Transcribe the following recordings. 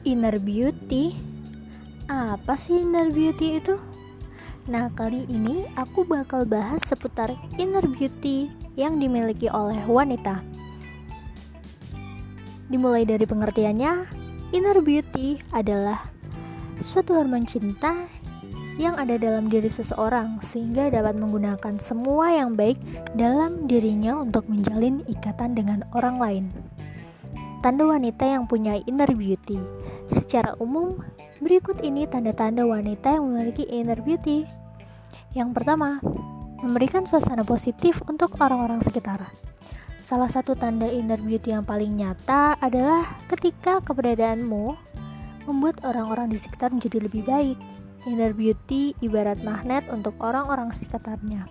Inner beauty? Apa sih inner beauty itu? Nah, kali ini aku bakal bahas seputar inner beauty yang dimiliki oleh wanita. Dimulai dari pengertiannya, inner beauty adalah suatu hormon cinta yang ada dalam diri seseorang sehingga dapat menggunakan semua yang baik dalam dirinya untuk menjalin ikatan dengan orang lain. Tanda wanita yang punya inner beauty. Secara umum, berikut ini tanda-tanda wanita yang memiliki inner beauty. Yang pertama, memberikan suasana positif untuk orang-orang sekitar. Salah satu tanda inner beauty yang paling nyata adalah ketika keberadaanmu membuat orang-orang di sekitar menjadi lebih baik. Inner beauty ibarat magnet untuk orang-orang sekitarnya.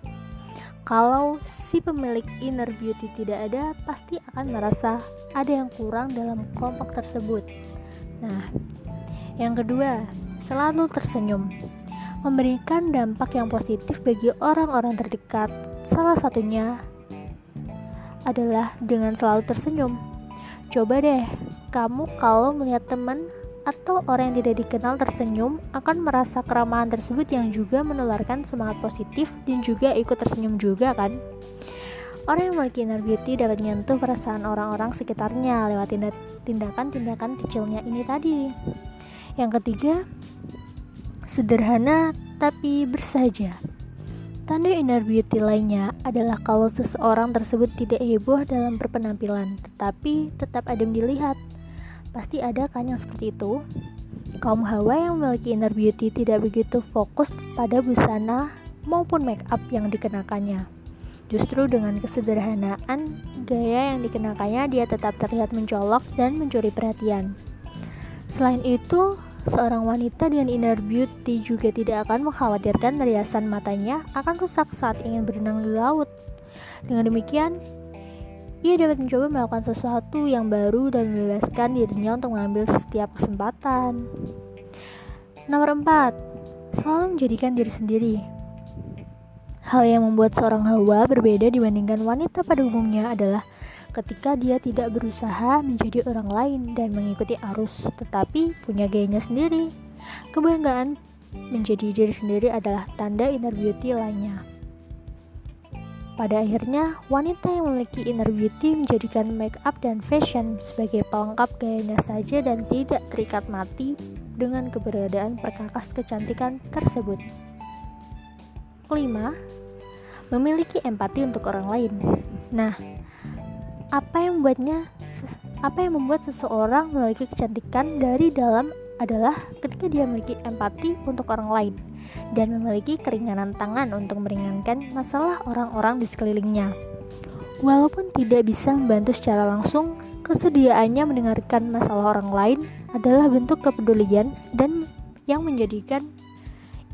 Kalau si pemilik inner beauty tidak ada, pasti akan merasa ada yang kurang dalam kelompok tersebut. Nah, yang kedua, selalu tersenyum. Memberikan dampak yang positif bagi orang-orang terdekat. Salah satunya adalah dengan selalu tersenyum. Coba deh, kamu kalau melihat teman atau orang yang tidak dikenal tersenyum akan merasa keramahan tersebut yang juga menularkan semangat positif dan juga ikut tersenyum juga kan Orang yang memiliki inner beauty dapat menyentuh perasaan orang-orang sekitarnya lewat tindakan-tindakan kecilnya ini tadi. Yang ketiga, sederhana tapi bersahaja. Tanda inner beauty lainnya adalah kalau seseorang tersebut tidak heboh dalam berpenampilan, tetapi tetap adem dilihat. Pasti ada kan yang seperti itu? Kaum hawa yang memiliki inner beauty tidak begitu fokus pada busana maupun make up yang dikenakannya. Justru dengan kesederhanaan gaya yang dikenakannya dia tetap terlihat mencolok dan mencuri perhatian. Selain itu, seorang wanita dengan inner beauty juga tidak akan mengkhawatirkan riasan matanya akan rusak saat ingin berenang di laut. Dengan demikian, ia dapat mencoba melakukan sesuatu yang baru dan membebaskan dirinya untuk mengambil setiap kesempatan. Nomor 4. Selalu menjadikan diri sendiri. Hal yang membuat seorang hawa berbeda dibandingkan wanita pada umumnya adalah ketika dia tidak berusaha menjadi orang lain dan mengikuti arus, tetapi punya gayanya sendiri. Kebanggaan menjadi diri sendiri adalah tanda inner beauty lainnya. Pada akhirnya, wanita yang memiliki inner beauty menjadikan make up dan fashion sebagai pelengkap gayanya saja dan tidak terikat mati dengan keberadaan perkakas kecantikan tersebut. Kelima, memiliki empati untuk orang lain. Nah, apa yang membuatnya apa yang membuat seseorang memiliki kecantikan dari dalam adalah ketika dia memiliki empati untuk orang lain dan memiliki keringanan tangan untuk meringankan masalah orang-orang di sekelilingnya. Walaupun tidak bisa membantu secara langsung, kesediaannya mendengarkan masalah orang lain adalah bentuk kepedulian dan yang menjadikan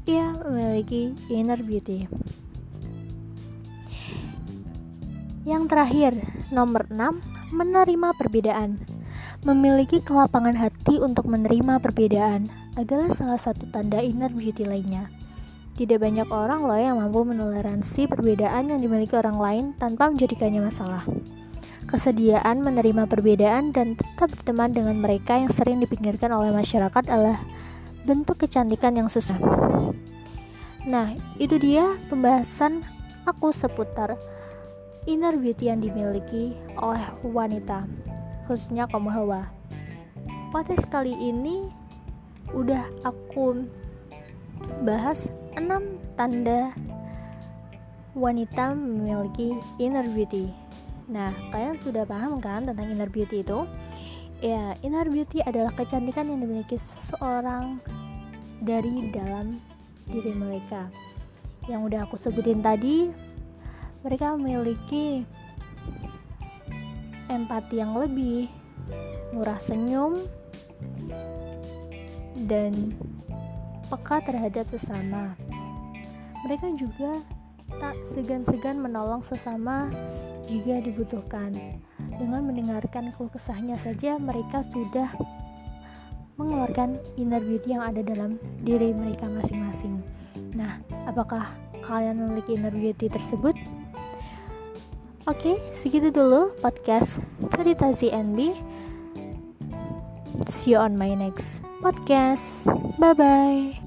ia memiliki inner beauty. Yang terakhir, nomor 6, menerima perbedaan. Memiliki kelapangan hati untuk menerima perbedaan adalah salah satu tanda inner beauty lainnya. Tidak banyak orang loh yang mampu menoleransi perbedaan yang dimiliki orang lain tanpa menjadikannya masalah. Kesediaan menerima perbedaan dan tetap berteman dengan mereka yang sering dipinggirkan oleh masyarakat adalah bentuk kecantikan yang susah. Nah, itu dia pembahasan aku seputar inner beauty yang dimiliki oleh wanita khususnya kaum hawa. Podcast kali ini udah aku bahas 6 tanda wanita memiliki inner beauty. Nah kalian sudah paham kan tentang inner beauty itu? Ya inner beauty adalah kecantikan yang dimiliki seseorang dari dalam diri mereka yang udah aku sebutin tadi mereka memiliki empati yang lebih, murah senyum, dan peka terhadap sesama. Mereka juga tak segan-segan menolong sesama jika dibutuhkan. Dengan mendengarkan keluh kesahnya saja, mereka sudah mengeluarkan inner beauty yang ada dalam diri mereka masing-masing. Nah, apakah kalian memiliki inner beauty tersebut? Oke, segitu dulu podcast cerita ZNB. See you on my next podcast. Bye bye.